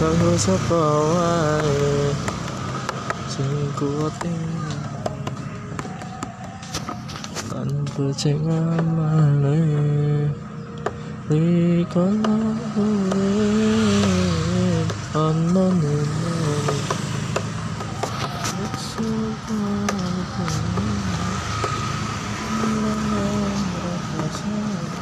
và hứa sắp vào ai Chuyện của tình Bạn vừa chạy qua mà này Đi có lỗi Còn mong đừng 슬퍼하고 나를 흐르고 싶어